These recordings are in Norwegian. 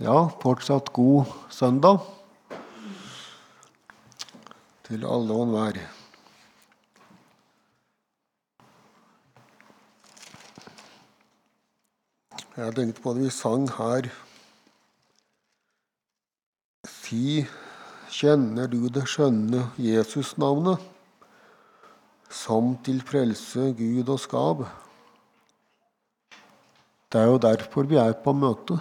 Ja, fortsatt god søndag til alle og enhver. Jeg tenkte på det vi sang her. Si, kjenner du det skjønne Jesus-navnet, som til frelse Gud og skap? Det er jo derfor vi er på møte.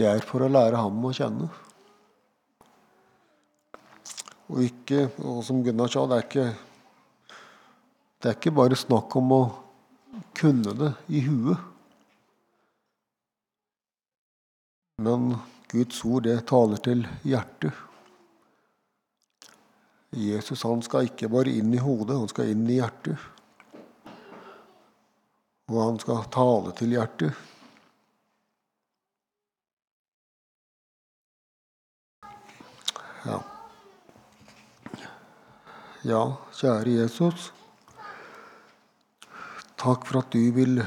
Det er for å lære ham å kjenne. Og ikke, og som Gunnar sa, det er ikke, det er ikke bare snakk om å kunne det i huet. Men Guds ord, det taler til hjertet. Jesus han skal ikke bare inn i hodet, han skal inn i hjertet. Og han skal tale til hjertet. Ja. ja, kjære Jesus. Takk for at du vil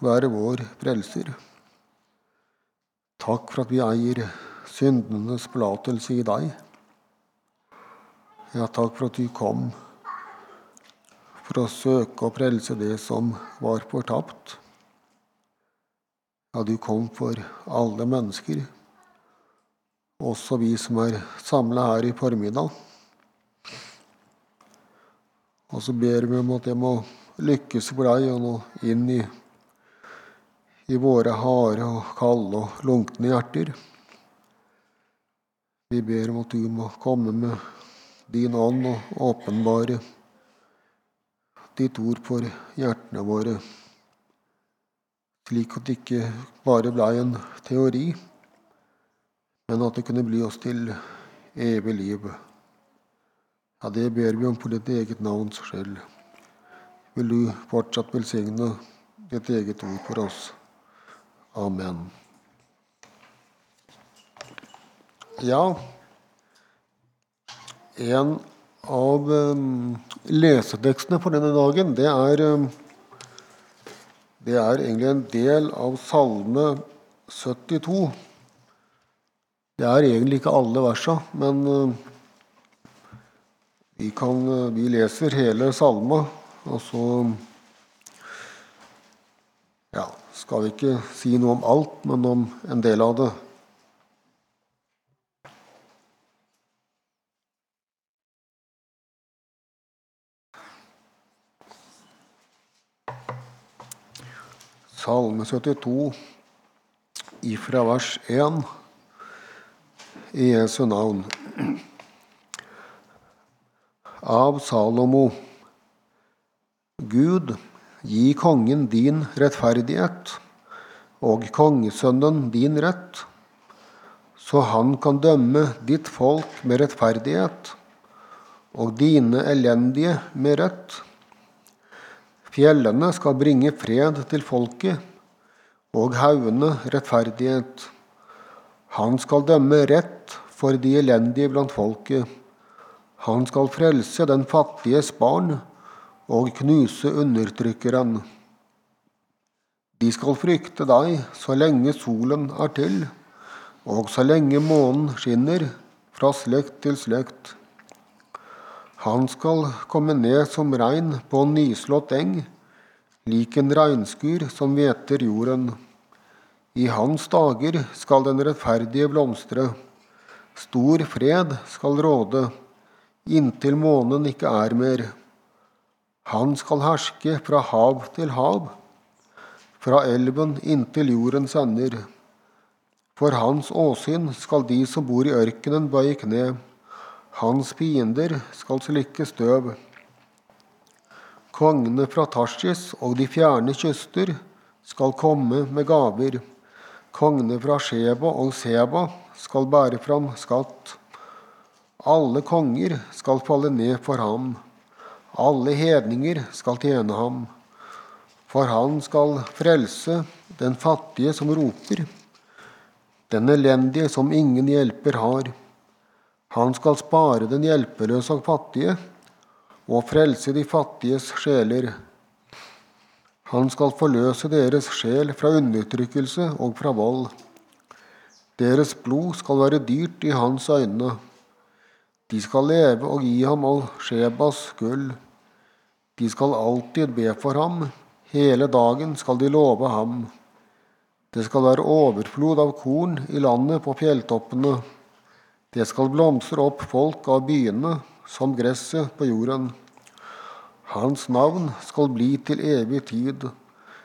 være vår frelser. Takk for at vi eier syndenes forlatelse i deg. Ja, takk for at du kom for å søke å frelse det som var fortapt. Ja, du kom for alle mennesker også vi som er samla her i formiddag. Og så ber vi om at det må lykkes for deg å nå inn i, i våre harde og kalde og lunkne hjerter. Vi ber om at du må komme med din ånd og åpenbare ditt ord for hjertene våre, slik at det ikke bare blei en teori men at det kunne bli oss til evig liv. Ja, det ber vi om for ditt eget navns skyld. Vil du fortsatt velsigne ditt eget ord for oss. Amen. Ja, en av um, lesetekstene for denne dagen, det er, um, det er egentlig en del av Salme 72. Det er egentlig ikke alle versa, men eh, vi, kan, eh, vi leser hele salma, og så ja, skal vi ikke si noe om alt, men om en del av det. Salme 72 ifra vers 1 i Jesu navn. Av Salomo. Gud, gi kongen din rettferdighet og kongesønnen din rett, så han kan dømme ditt folk med rettferdighet og dine elendige med rett. Fjellene skal bringe fred til folket, og haugene rettferdighet. Han skal dømme rett for de elendige blant folket. Han skal frelse den fattiges barn og knuse undertrykkeren. De skal frykte deg så lenge solen er til, og så lenge månen skinner, fra slekt til slekt. Han skal komme ned som regn på en nyslått eng, lik en regnskur som hveter jorden. I hans dager skal den rettferdige blomstre. Stor fred skal råde, inntil månen ikke er mer. Han skal herske fra hav til hav, fra elven inntil jordens ender. For hans åsyn skal de som bor i ørkenen, bøye kne. Hans fiender skal slikke støv. Kongene fra Tarsis og de fjerne kyster skal komme med gaver. Kongene fra Sheba og Seba skal bære fram skatt. Alle konger skal falle ned for ham. Alle hedninger skal tjene ham. For han skal frelse den fattige som roper, den elendige som ingen hjelper har. Han skal spare den hjelpeløse og fattige og frelse de fattiges sjeler. Han skal forløse deres sjel fra undertrykkelse og fra vold. Deres blod skal være dyrt i hans øyne. De skal leve og gi ham all Shebas gull. De skal alltid be for ham, hele dagen skal de love ham. Det skal være overflod av korn i landet på fjelltoppene. Det skal blomstre opp folk av byene som gresset på jorden. Hans navn skal bli til evig tid.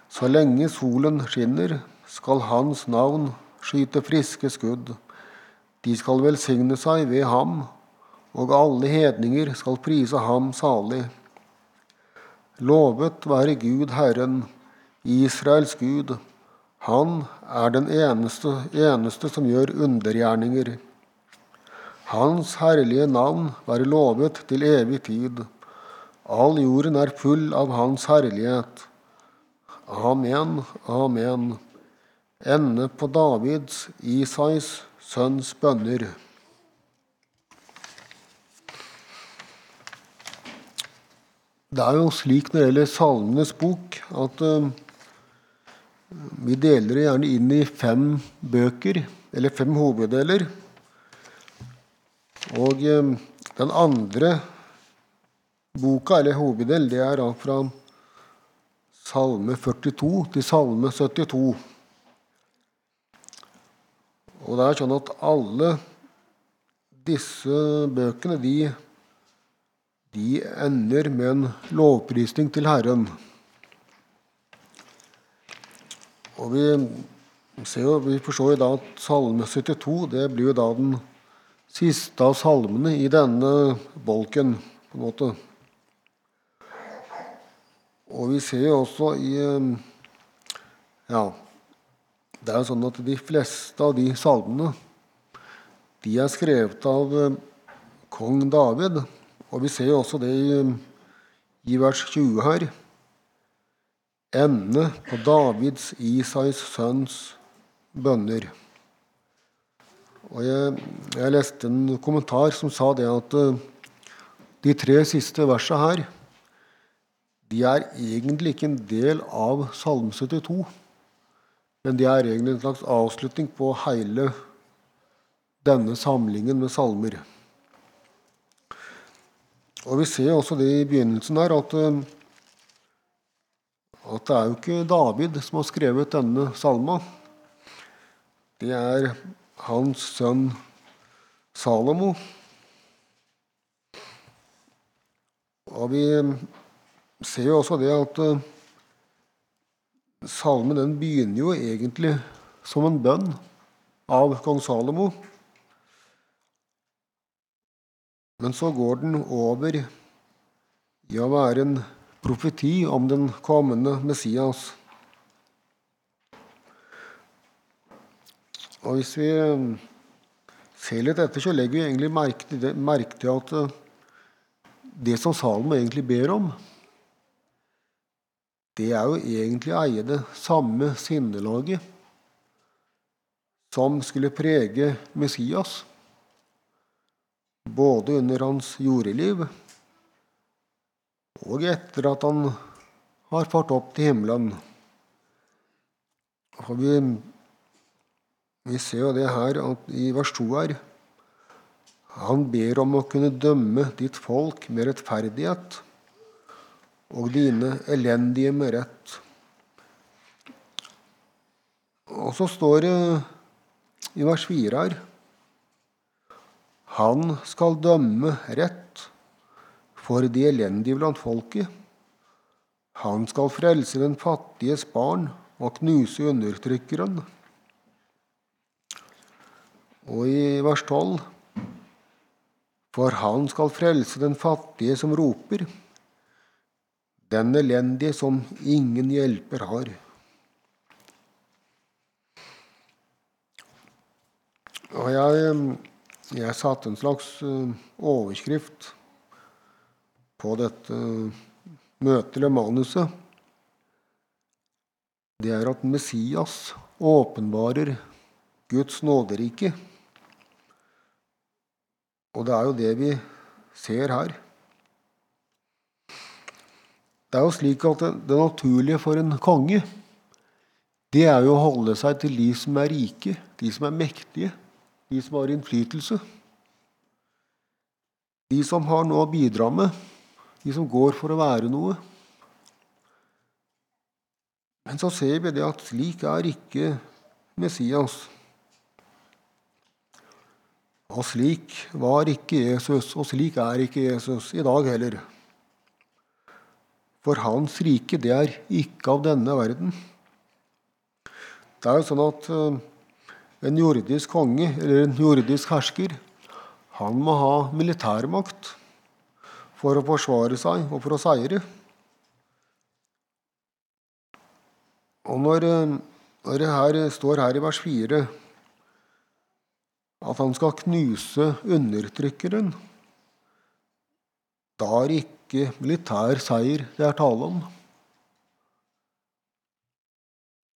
Så lenge solen skinner, skal hans navn skyte friske skudd. De skal velsigne seg ved ham, og alle hedninger skal prise ham salig. Lovet være Gud Herren, Israels Gud. Han er den eneste, eneste som gjør undergjerninger. Hans herlige navn være lovet til evig tid. All jorden er full av Hans herlighet. Amen, amen. Ende på Davids, Isais sønns bønner. Det er jo slik når det gjelder Salmenes bok, at uh, vi deler det gjerne inn i fem bøker, eller fem hoveddeler. Og eh, den andre boka, eller hoveddel, det er da fra Salme 42 til Salme 72. Og det er sånn at alle disse bøkene, de, de ender med en lovprisning til Herren. Og vi jo, vi forstår jo da at Salme 72 det blir jo da den siste av salmene i denne bolken, på en måte. Og vi ser jo også i eh, Ja, det er jo sånn at de fleste av de salmene de er skrevet av eh, kong David. Og vi ser jo også det i, i vers 20 her. Ende på Davids, Isais sønns bønner. Og jeg, jeg, leste en kommentar som sa det at de tre siste versene her de er egentlig ikke en del av Salme 72, men de er egentlig en slags avslutning på hele denne samlingen med salmer. Og Vi ser også det i begynnelsen her, at, uh, at det er jo ikke David som har skrevet denne salma. Det er hans sønn Salomo. Og vi ser jo også det at uh, salmen den begynner jo egentlig som en bønn av kong Salomo. Men så går den over i å være en profeti om den kommende Messias. Og hvis vi um, ser litt etter, så legger vi egentlig merke til, at uh, det som Salomo egentlig ber om, det er jo egentlig å eie det samme sinnelaget som skulle prege Messias, både under hans jordeliv og etter at han har fart opp til himmelen. Og vi vi ser jo det her i vers 2 her. Han ber om å kunne dømme ditt folk med rettferdighet og dine elendige med rett. Og så står det i vers 4 her Han skal dømme rett for de elendige blant folket. Han skal frelse den fattiges barn og knuse undertrykkeren. Og i vers 12 For han skal frelse den fattige som roper, den elendige som ingen hjelper har. Og jeg, jeg satte en slags eh, overskrift på dette møtet eller manuset. Det er at Messias åpenbarer Guds nåderike. Og det er jo det vi ser her. Det er jo slik at det, naturlige for en konge, det er jo å holde seg til de som er rike, de som er mektige, de som har innflytelse. De som har noe å bidra med, de som går for å være noe. Men så ser vi det at slik er ikke Messias. Og slik var ikke Jesus, og slik er ikke Jesus i dag heller. For hans rike, det er ikke av denne verden. Det er jo sånn at eh, en jordisk konge eller en jordisk hersker han må ha militærmakt for å forsvare seg og for å seire. Og når, eh, når det her står her i vers 4 at han skal knuse undertrykkeren, da er det ikke militær seier det er tale om.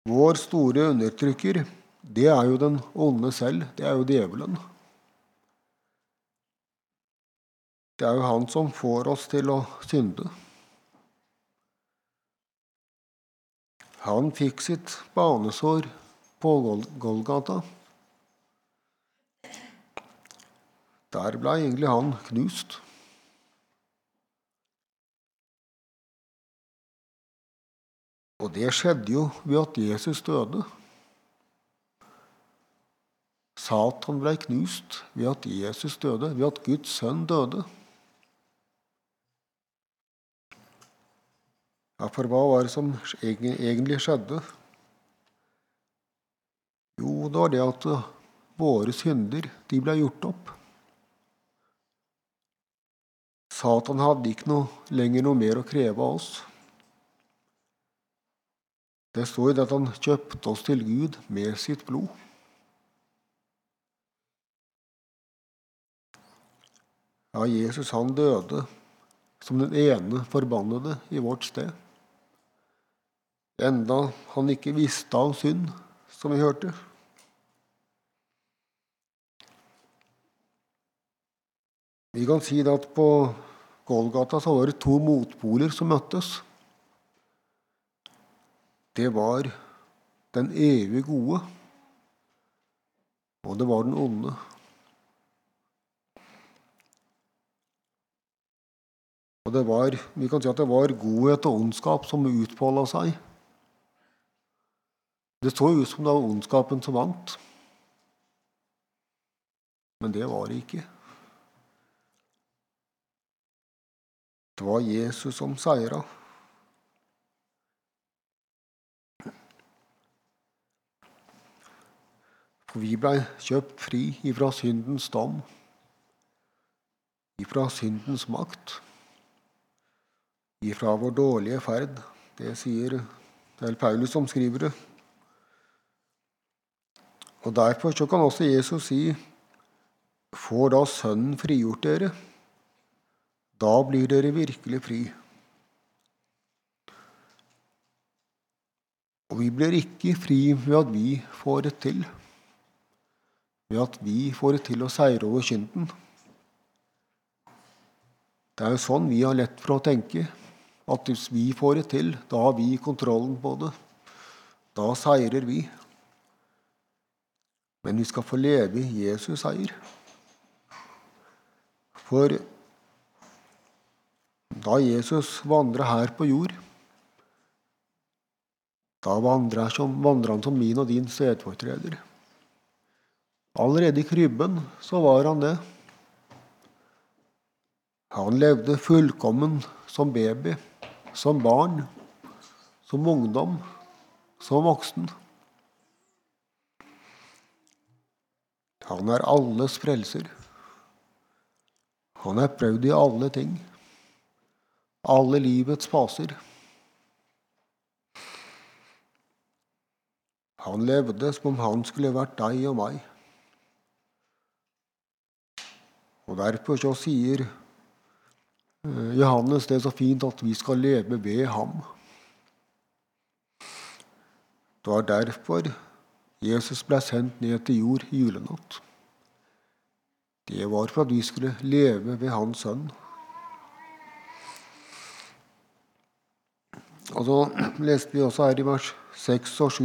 Vår store undertrykker, det er jo den onde selv. Det er jo djevelen. Det er jo han som får oss til å synde. Han fikk sitt banesår på Golgata. Der ble egentlig han knust. Og det skjedde jo ved at Jesus døde. Satan ble knust ved at Jesus døde, ved at Guds sønn døde. Ja, for hva var det som egentlig skjedde? Jo, det var det at eh, våre synder de ble gjort opp. Satan hadde ikke noe, lenger noe mer å kreve av oss. Det står at han kjøpte oss til Gud med sitt blod. Ja, Jesus han døde som den ene forbannede i vårt sted enda han ikke visste av synd, som vi hørte. Vi kan si at på Golgata så var det to motpoler som møttes. Det var den evig gode, og det var den onde. Og det var, vi kan si at det var godhet og ondskap som utfolda seg. Det så ut som det var ondskapen som vant. Men det var det ikke. Det var Jesus som seira. For vi blei kjøpt fri ifra syndens dom, ifra syndens makt, ifra vår dårlige ferd. Det sier det er Paulus som skriver det. Og Derfor så kan også Jesus si Får da Sønnen frigjort dere, da blir dere virkelig fri. Og vi blir ikke fri ved at vi får det til, ved at vi får det til å seire over synden. Det er jo sånn vi har lett for å tenke, at hvis vi får det til, da har vi kontrollen på det. Da seirer vi. Men vi skal få leve i Jesus seier. For da Jesus vandra her på jord, da vandra han som min og din stedfortreder. Allerede i krybben så var han det. Han levde fullkommen som baby, som barn, som ungdom, som voksen. Han er alles frelser. Han er prøvd i alle ting. Alle livets faser. Han levde som om han skulle vært deg og meg. Og Derfor så sier eh, Johannes det er så fint at vi skal leve ved ham. Det var derfor Jesus ble sendt ned til jord i julenatt. Det var for at vi skulle leve ved Hans Sønn. Og så leste vi også her i vers 6 og 7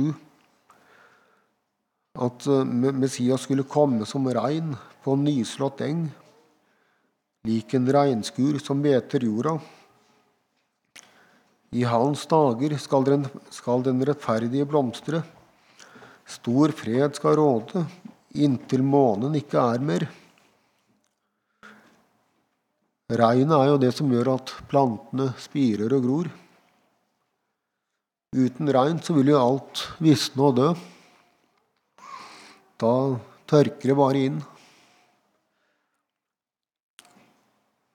at eh, Messias skulle komme som regn på en nyslått eng, lik en regnskur som beter jorda. I hans dager skal den, skal den rettferdige blomstre. Stor fred skal råde inntil månen ikke er mer. Regnet er jo det som gjør at plantene spirer og gror. Uten regn så vil jo alt visne og dø. Da tørker det bare inn.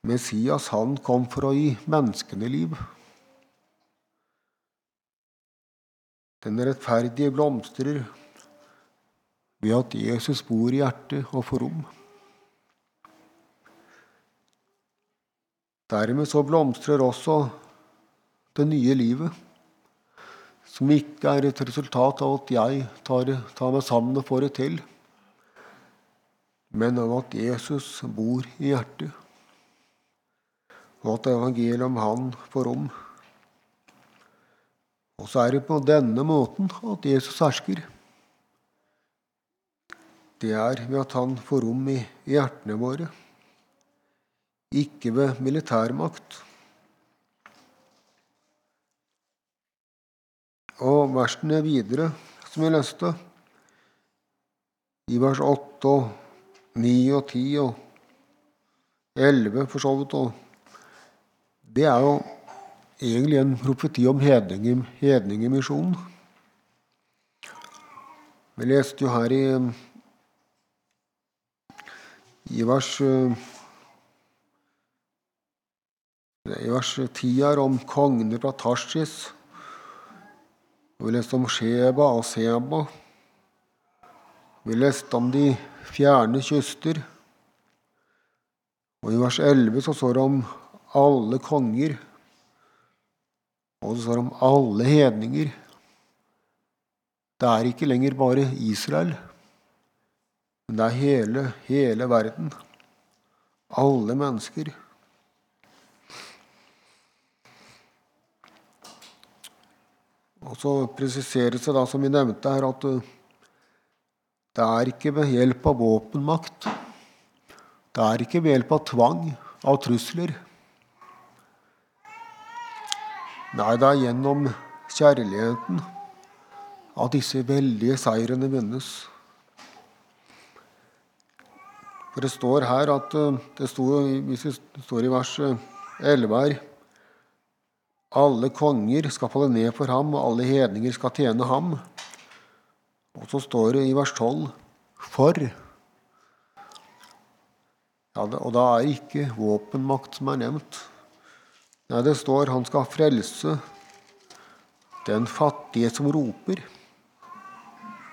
Messias han kom for å gi menneskene liv. Den rettferdige blomstrer ved at Jesus bor i hjertet og får rom. Dermed så blomstrer også det nye livet, som ikke er et resultat av at jeg tar, tar meg sammen og får det til, men av at Jesus bor i hjertet, og at evangeliet om Han får rom. Og så er det på denne måten at Jesus hersker. Det er ved at han får rom i hjertene våre, ikke ved militærmakt. Og versene videre, som vi leste, i vers 8 og 9 og 10 og 11 for så vidt, og det er jo egentlig en profeti om hedningemisjonen. Vi leste jo her i, i vers i vers 10 her om kongene fra Tarsis. Vi leste om Sheba og Seba. Vi leste om de fjerne kyster. Og i vers 11 så står det om alle konger og det står om alle hedninger. Det er ikke lenger bare Israel, men det er hele, hele verden. Alle mennesker. Og så presiseres det, da, som vi nevnte her, at uh, det er ikke ved hjelp av våpenmakt. Det er ikke ved hjelp av tvang, av trusler. Nei, det er gjennom kjærligheten at disse veldige seirene vinnes. For det står her at eh, det står, Hvis det står i vers 11 her Alle konger skal falle ned for ham, og alle hedninger skal tjene ham. Og så står det i vers 12 for. Ja, og da er ikke våpenmakt som er nevnt. Nei, det står han skal frelse den fattige som roper,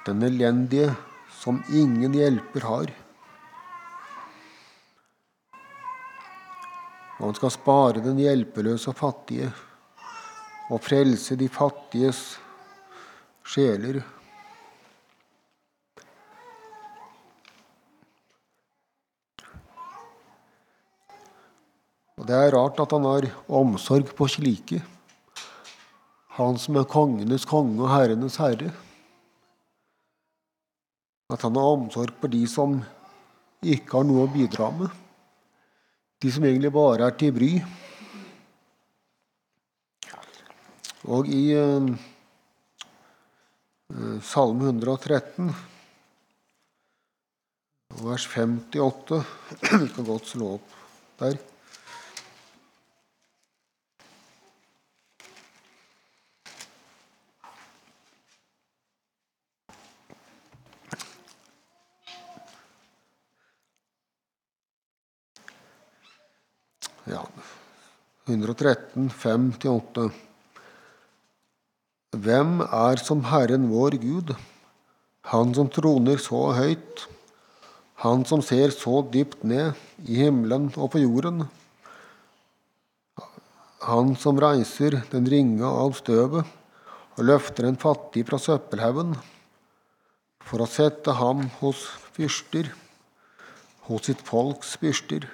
den elendige som ingen hjelper har. Og han skal spare den hjelpeløse og fattige og frelse de fattiges sjeler. Og Det er rart at han har omsorg på slike, han som er kongenes konge og herrenes herre. At han har omsorg på de som ikke har noe å bidra med. De som egentlig bare er til bry. Og i uh, Salme 113, vers 58 Vi kan godt slå opp der. ja, 113, 5-8. Hvem er som Herren vår Gud, Han som troner så høyt, Han som ser så dypt ned i himmelen og på jorden, Han som reiser den ringe av støvet og løfter en fattig fra søppelhaugen, for å sette ham hos fyrster, hos sitt folks fyrster.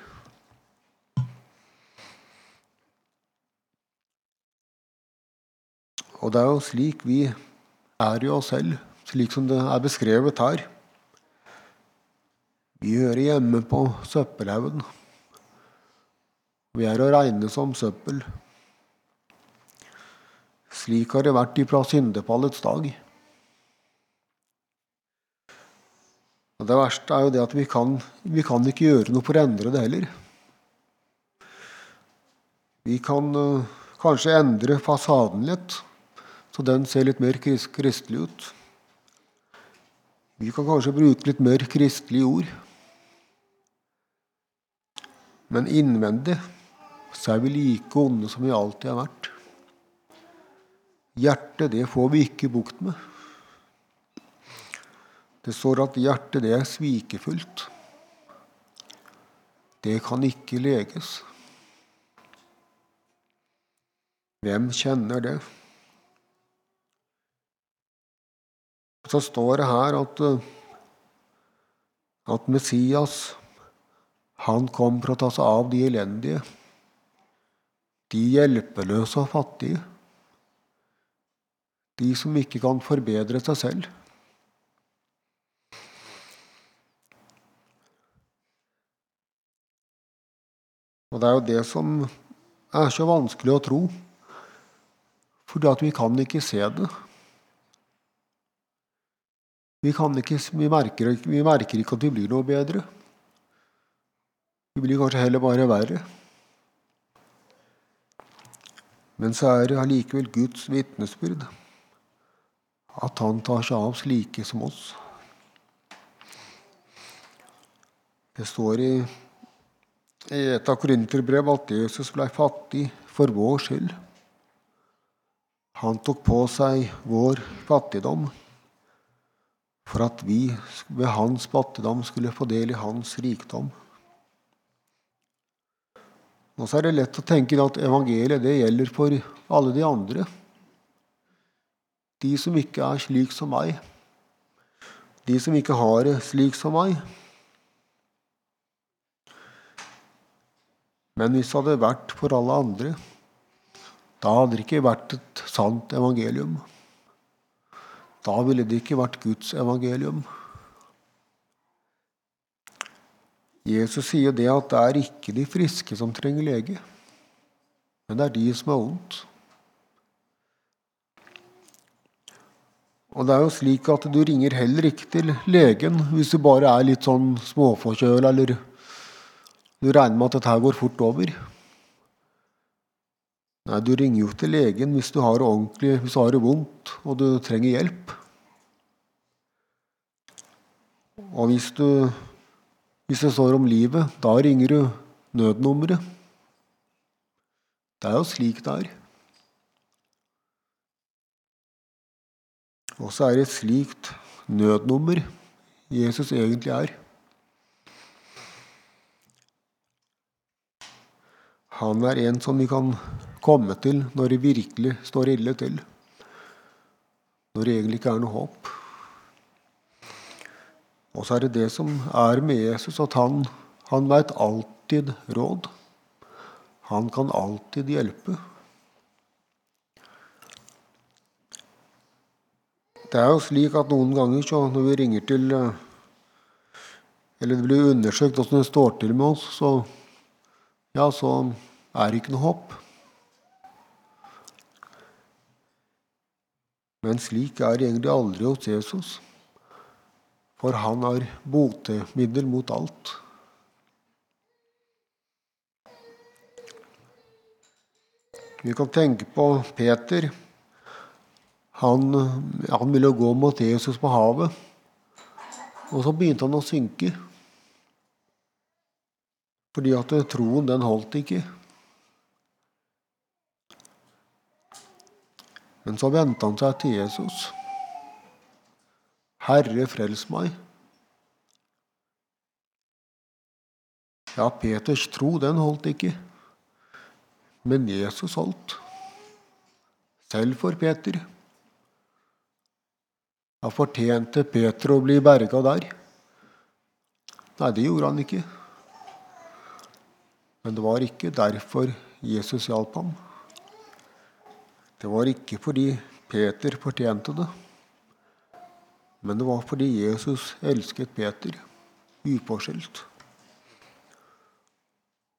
Og det er jo slik vi er i oss selv, slik som det er beskrevet her. Vi hører hjemme på søppelhaugen. Vi er å regne som søppel. Slik har det vært ifra syndefallets dag. Og Det verste er jo det at vi kan, vi kan ikke gjøre noe for å endre det heller. Vi kan uh, kanskje endre fasaden litt, så den ser litt mer kristelig ut. Vi kan kanskje bruke litt mer kristelige ord. Men innvendig så er vi like onde som vi alltid har vært. Hjertet, det får vi ikke bukt med. Det står at hjertet, det er svikefullt. Det kan ikke leges. Hvem kjenner det? Så står det her at, at Messias han kom for å ta seg av de elendige, de hjelpeløse og fattige, de som ikke kan forbedre seg selv. Og det er jo det som er så vanskelig å tro, fordi at vi kan ikke se det. Vi, ikke, vi, merker, vi merker ikke at vi blir noe bedre. Vi blir kanskje heller bare verre. Men så er det allikevel Guds vitnesbyrd at han tar seg av slike som oss. Det står i, i et av korinterbrev at Jesus ble fattig for vår skyld. Han tok på seg vår fattigdom for at vi ved hans fattigdom skulle få del i hans rikdom. Og så er det lett å tenke at evangeliet det gjelder for alle de andre. De som ikke er slik som meg. De som ikke har det slik som meg. Men hvis det hadde vært for alle andre, da hadde det ikke vært et sant evangelium. Da ville det ikke vært Guds evangelium. Jesus sier det at det er ikke de friske som trenger lege, men det er de som har vondt. Og det er jo slik at du ringer heller ikke til legen hvis du bare er litt sånn småforkjøla eller du regner med at dette går fort over. Nei, du ringer jo til legen hvis du har det ordentlig, hvis du har det vondt og du trenger hjelp. Og hvis du hvis det står om livet, da ringer du nødnummeret. Det er jo slik det er. Og så er det et slikt nødnummer Jesus egentlig er. Han er en som vi kan komme til når det virkelig står ille til. Når det egentlig ikke er noe håp. Og så er det det som er med Jesus, at han, han veit alltid råd. Han kan alltid hjelpe. Det er jo slik at noen ganger så når vi ringer til Eller det blir undersøkt åssen det står til med oss, så, ja, så er det ikke noe håp. Men slik er egentlig aldri hos Jesus for han har botemiddel mot alt. Vi kan tenke på Peter. Han, han ville gå mot Jesus på havet, og så begynte han å synke. Fordi at troen, den holdt ikke. Men så vendte han seg til Jesus. Herre, frels meg. Ja, Peters tro, den holdt ikke. Men Jesus holdt. Selv for Peter. Da fortjente Peter å bli berga der. Nei, det gjorde han ikke. Men det var ikke derfor Jesus hjalp ham. Det var ikke fordi Peter fortjente det. Men det var fordi Jesus elsket Peter uforskyldt.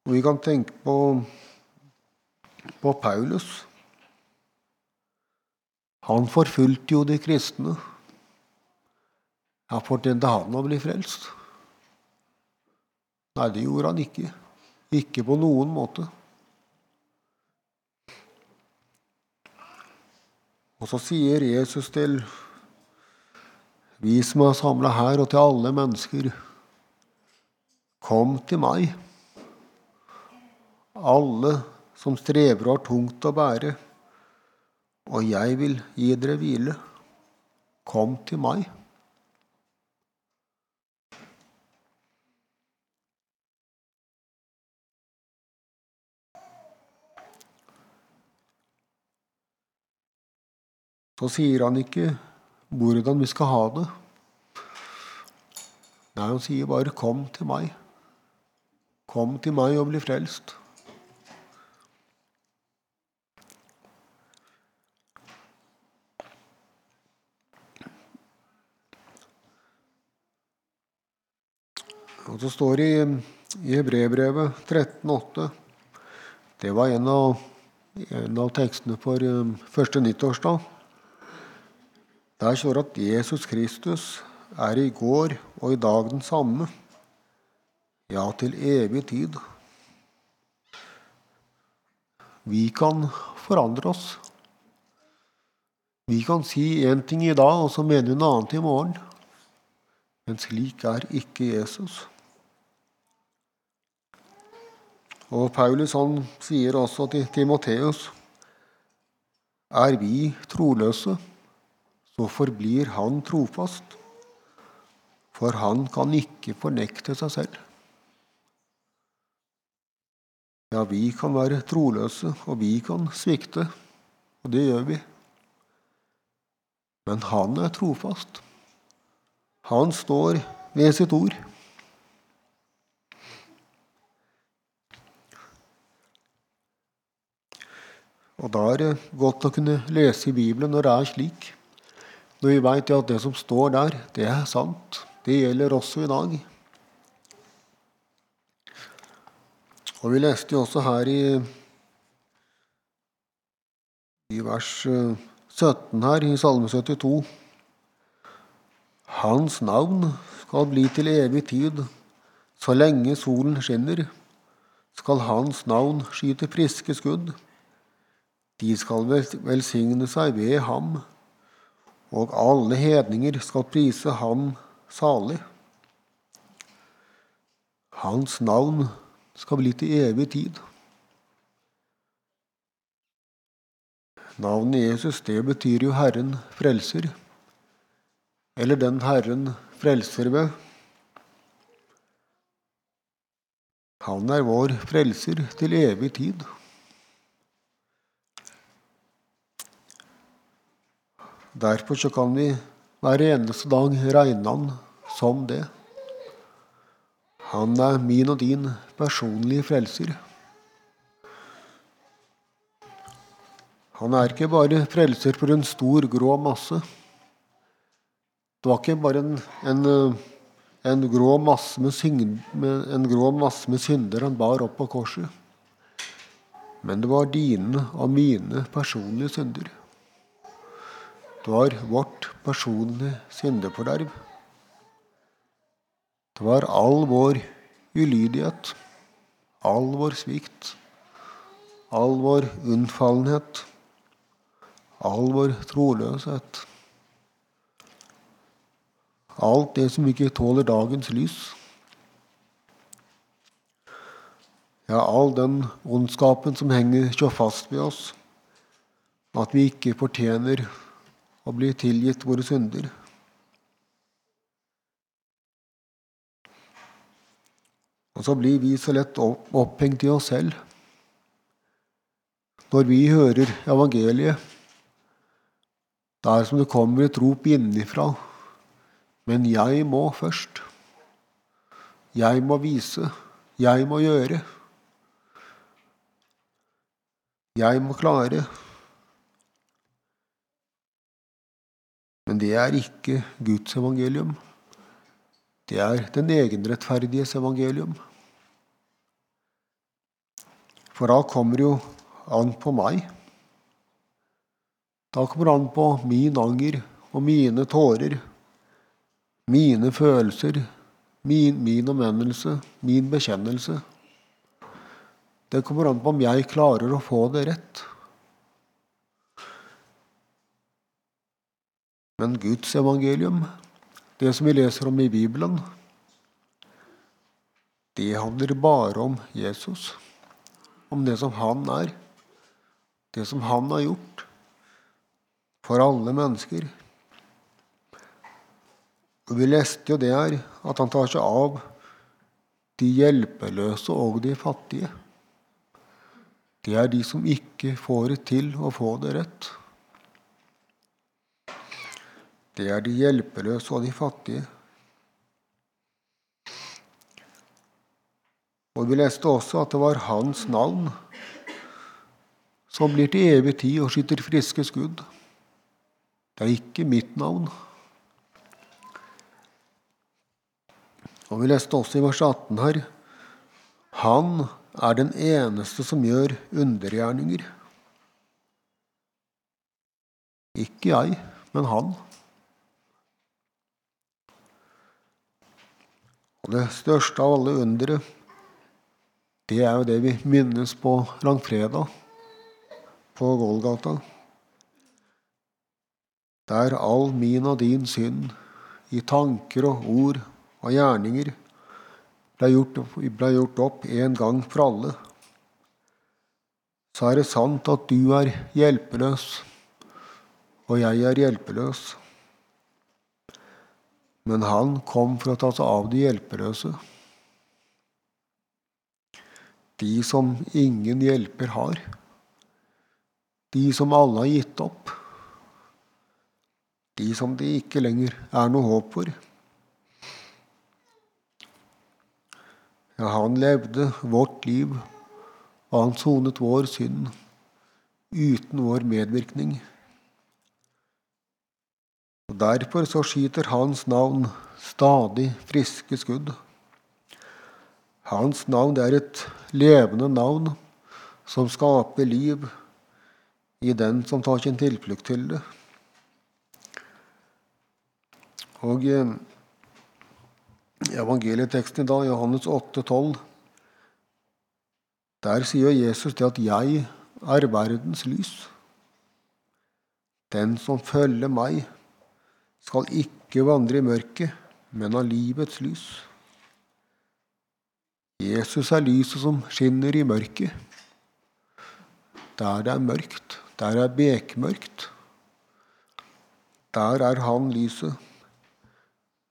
Vi kan tenke på, på Paulus. Han forfulgte jo de kristne. Ja, fortjente han å bli frelst? Nei, det gjorde han ikke. Ikke på noen måte. Og så sier Jesus til vi som er samla her, og til alle mennesker Kom til meg, alle som strever og har tungt å bære, og jeg vil gi dere hvile. Kom til meg. Så sier han ikke hvordan vi skal ha det. Nei, han sier bare 'kom til meg'. Kom til meg og bli frelst. Og så står det i, Hebrevbrevet 13,8 Det var en av, en av tekstene for um, første nyttårsdag. Der står at Jesus Kristus er i går og i dag den samme, ja, til evig tid. Vi kan forandre oss. Vi kan si én ting i dag, og så mener vi noe annet i morgen. Men slik er ikke Jesus. Og Paulus han sier også til Timoteus Er vi troløse, så forblir han trofast, for han kan ikke fornekte seg selv. Ja, vi kan være troløse, og vi kan svikte, og det gjør vi. Men han er trofast. Han står ved sitt ord. Og da er det godt å kunne lese i Bibelen når det er slik. Når vi veit at det som står der, det er sant. Det gjelder også i dag. Og vi leste jo også her i, i vers 17 eh, her, i Salme 72 Hans navn skal bli til evig tid. Så lenge solen skinner, skal hans navn skyte friske skudd. De skal velsigne seg ved ham, og alle hedninger skal prise ham salig. Hans navn skal bli til evig tid. Navnet Jesus, det betyr jo Herren frelser, eller den Herren frelser ved. Han er vår frelser til evig tid. Derfor så kan vi hver eneste dag regne han som det. Han er min og din personlige frelser. Han er ikke bare frelser for en stor, grå masse. Det var ikke bare en, en, en, grå, masse synd, en grå masse med synder han bar opp på korset. Men det var dine og mine personlige synder. Det var vårt personlige syndeforderv. Det var all vår ulydighet, all vår svikt, all vår unnfallenhet, all vår troløshet. Alt det som ikke tåler dagens lys. Ja, all den ondskapen som henger så fast ved oss at vi ikke fortjener og bli tilgitt våre synder. Og så blir vi så lett opphengt i oss selv. Når vi hører evangeliet, det er som det kommer et rop innenfra. Men jeg må først. Jeg må vise. Jeg må gjøre. Jeg må klare. Men det er ikke Guds evangelium. Det er den egenrettferdiges evangelium. For da kommer jo an på meg. Da kommer det an på min anger og mine tårer, mine følelser, min, min omvendelse, min bekjennelse. Det kommer an på om jeg klarer å få det rett. Men Guds evangelium, det som vi leser om i Bibelen, det handler bare om Jesus. Om det som han er. Det som han har gjort for alle mennesker. Og Vi leste jo det her, at han tar seg av de hjelpeløse og de fattige. Det er de som ikke får det til å få det rett. Det er de hjelpeløse og de fattige. Og vi leste også at det var hans navn som blir til evig tid og skyter friske skudd. Det er ikke mitt navn. Og vi leste også i vers 18 her Han er den eneste som gjør undergjerninger. Ikke jeg, men han. Og det største av alle undere, det er jo det vi minnes på langfredag på Golgata. Der all min og din synd i tanker og ord og gjerninger ble gjort, ble gjort opp en gang for alle, så er det sant at du er hjelpeløs, og jeg er hjelpeløs. Men han kom for å ta seg av de hjelpeløse. De som ingen hjelper har. De som alle har gitt opp. De som det ikke lenger er noe håp for. Ja, han levde vårt liv, og han sonet vår synd uten vår medvirkning. Og Derfor så skyter hans navn stadig friske skudd. Hans navn er et levende navn som skaper liv i den som tar sin tilflukt til det. Og i evangelieteksten i dag, Johannes 8, 12, der sier Jesus det at 'jeg er verdens lys'. Den som følger meg, skal ikke vandre i mørket, men av livets lys. Jesus er lyset som skinner i mørket. Der det er mørkt, der er bekmørkt. Der er han lyset.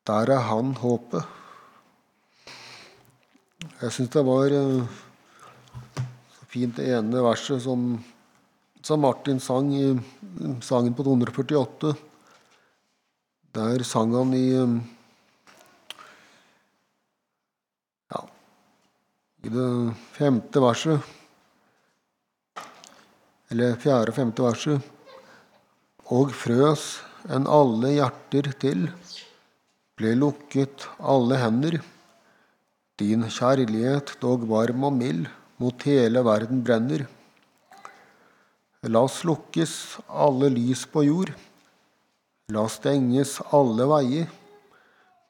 Der er han håpet. Jeg syns det var eh, så fint det ene verset som, som Martin sang i sangen på 248. Der sang han i um, Ja, i det femte verset Eller fjerde og femte verset Og frøs enn alle hjerter til, ble lukket alle hender. Din kjærlighet, dog varm og mild, mot hele verden brenner. La oss lukkes alle lys på jord La stenges alle veier.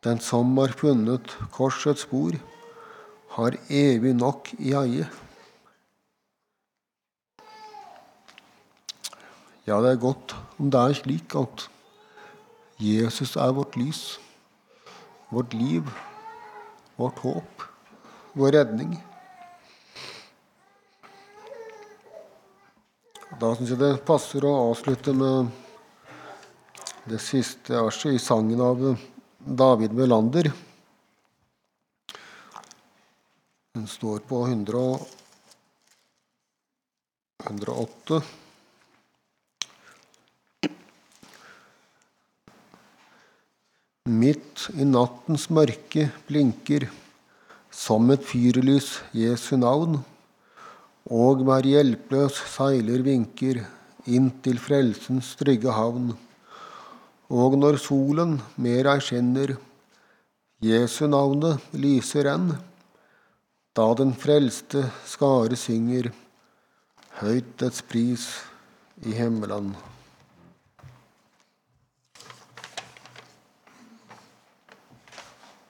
Den som har funnet korsets spor, har evig nok i eie. Ja, det er godt om det er slik at Jesus er vårt lys, vårt liv, vårt håp, vår redning. Da syns jeg det passer å avslutte med det siste verset i sangen av David Melander. Den står på 100, 108. Midt i nattens mørke blinker som et fyrlys Jesu navn, og hver hjelpeløs seiler vinker inn til frelsens trygge havn Og når solen mer ei skinner, Jesu navnet lyser enn, da den frelste skare synger høyt dets pris i himmelen.